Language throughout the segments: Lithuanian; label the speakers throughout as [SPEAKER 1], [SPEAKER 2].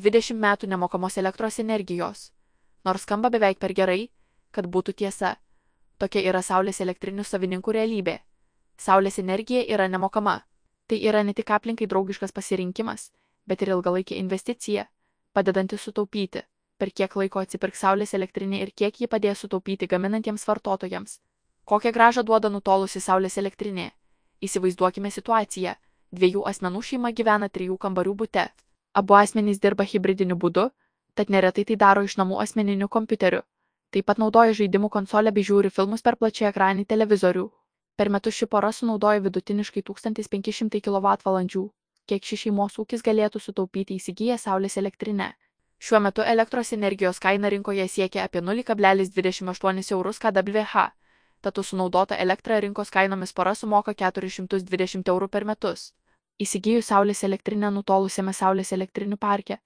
[SPEAKER 1] 20 metų nemokamos elektros energijos. Nors skamba beveik per gerai, kad būtų tiesa. Tokia yra Saulės elektrinių savininkų realybė. Saulės energija yra nemokama. Tai yra ne tik aplinkai draugiškas pasirinkimas, bet ir ilgalaikė investicija, padedanti sutaupyti, per kiek laiko atsipirks Saulės elektrinė ir kiek ji padės sutaupyti gaminantiems vartotojams. Kokią gražą duoda nutolusi Saulės elektrinė? Įsivaizduokime situaciją. Dviejų asmenų šeima gyvena trijų kambarių bute. Abu asmenys dirba hybridiniu būdu, tad neretai tai daro iš namų asmeniniu kompiuteriu. Taip pat naudoja žaidimų konsolę bei žiūri filmus per plačiai ekranį televizorių. Per metus ši pora sunaudoja vidutiniškai 1500 kWh, kiek ši šeimos ūkis galėtų sutaupyti įsigiję Saulės elektrinę. Šiuo metu elektros energijos kaina rinkoje siekia apie 0,28 eurus kWh, tad už sunaudotą elektrą rinkos kainomis pora sumoka 420 eurų per metus. Įsigijus Saulės elektrinę nutolusiame Saulės elektrinių parke,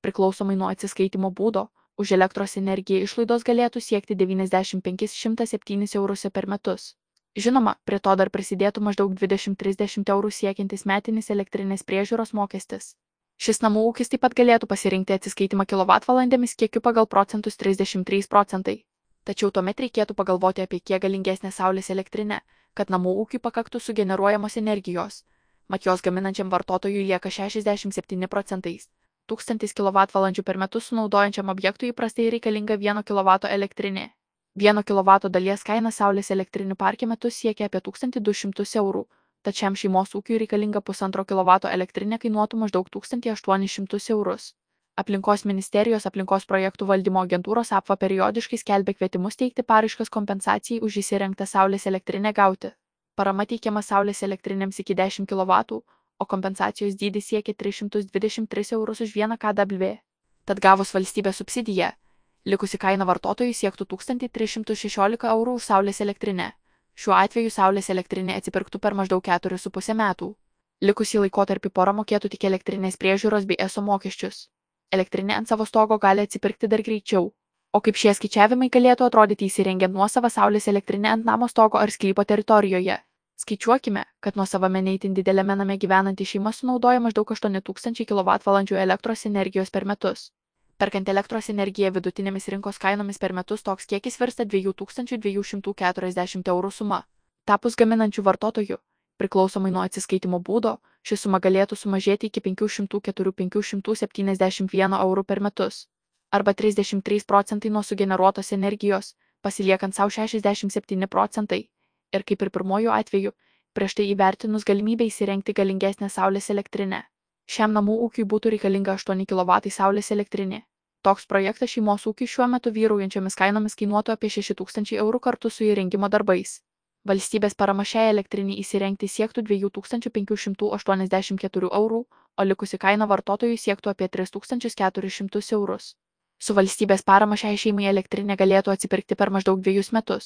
[SPEAKER 1] priklausomai nuo atsiskaitimo būdo, už elektros energiją išlaidos galėtų siekti 95-107 eurus per metus. Žinoma, prie to dar prisidėtų maždaug 20-30 eurų siekiantis metinis elektrinės priežiūros mokestis. Šis namų ūkis taip pat galėtų pasirinkti atsiskaitimą kilovatvalandėmis kiekiu pagal procentus 33 procentai. Tačiau tuomet reikėtų pagalvoti apie kiek galingesnę saulės elektrinę, kad namų ūkiui pakaktų sugeneruojamos energijos, mat jos gaminančiam vartotojui lieka 67 procentais. 1000 kWh per metus sunaudojančiam objektui įprastai reikalinga 1 kW elektrinė. 1 kW dalies kaina Saulės elektrinių parke metus siekia apie 1200 eurų, tačiam šeimos ūkiui reikalinga 1,5 kW elektrinė kainuotų maždaug 1800 eurus. Aplinkos ministerijos aplinkos projektų valdymo agentūros apva periodiškai skelbia kvietimus teikti paraiškas kompensacijai už įsirengtą Saulės elektrinę gauti. Parama teikiama Saulės elektrinėms iki 10 kW, o kompensacijos dydis siekia 323 eurus už 1 kW. Tad gavus valstybės subsidiją, likusi kaina vartotojui siektų 1316 eurų už Saulės elektrinę. Šiuo atveju Saulės elektrinė atsipirktų per maždaug 4,5 metų. Likusį laikotarpį pora mokėtų tik elektrinės priežiūros bei eso mokesčius. Elektrinė ant savo stogo gali atsipirkti dar greičiau. O kaip šie skaičiavimai galėtų atrodyti įsirengiant nuosavą Saulės elektrinę ant namo stogo ar sklypo teritorijoje? Skaičiuokime, kad nuo savame neįtin didelėme name gyvenanti šeima sunaudoja maždaug 8000 kWh elektros energijos per metus. Perkant elektros energiją vidutinėmis rinkos kainomis per metus toks kiekis virsta 2240 eurų suma. Tapus gaminančių vartotojų, priklausomai nuo atsiskaitimo būdo, ši suma galėtų sumažėti iki 504-571 eurų per metus. Arba 33 procentai nuo sugeneruotos energijos, pasiliekant savo 67 procentai. Ir kaip ir pirmojų atveju, prieš tai įvertinus galimybę įsirengti galingesnę saulės elektrinę. Šiam namų ūkiui būtų reikalinga 8 kW saulės elektrinė. Toks projektas šeimos ūkiui šiuo metu vyraujančiomis kainomis kainuotų apie 6000 eurų kartu su įrengimo darbais. Valstybės parama šiai elektriniai įsirengti siektų 2584 eurų, o likusi kaina vartotojui siektų apie 3400 eurus. Su valstybės parama šiai šeimai elektrinė galėtų atsipirkti per maždaug dviejus metus.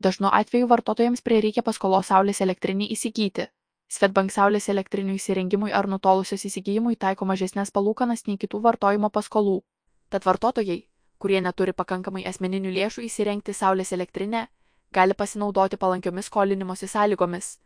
[SPEAKER 1] Dažnu atveju vartotojams prireikia paskolos saulės elektrinį įsigyti. Svetbank saulės elektrinių įsirengimui ar nutolusios įsigijimui taiko mažesnės palūkanas nei kitų vartojimo paskolų. Tad vartotojai, kurie neturi pakankamai asmeninių lėšų įsirengti saulės elektrinę, gali pasinaudoti palankiomis skolinimosi sąlygomis.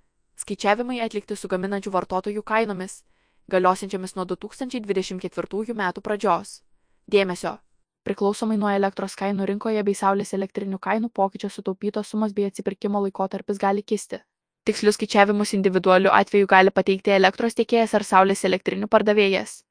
[SPEAKER 1] Skaičiavimai atlikti su gaminančių vartotojų kainomis, galiosiančiamis nuo 2024 metų pradžios. Dėmesio! Priklausomai nuo elektros kainų rinkoje bei saulės elektrinių kainų pokyčio sutaupytos sumos bei atsipirkimo laikotarpis gali kisti. Tikslius skaičiavimus individualiu atveju gali pateikti elektros tiekėjas ar saulės elektrinių pardavėjas.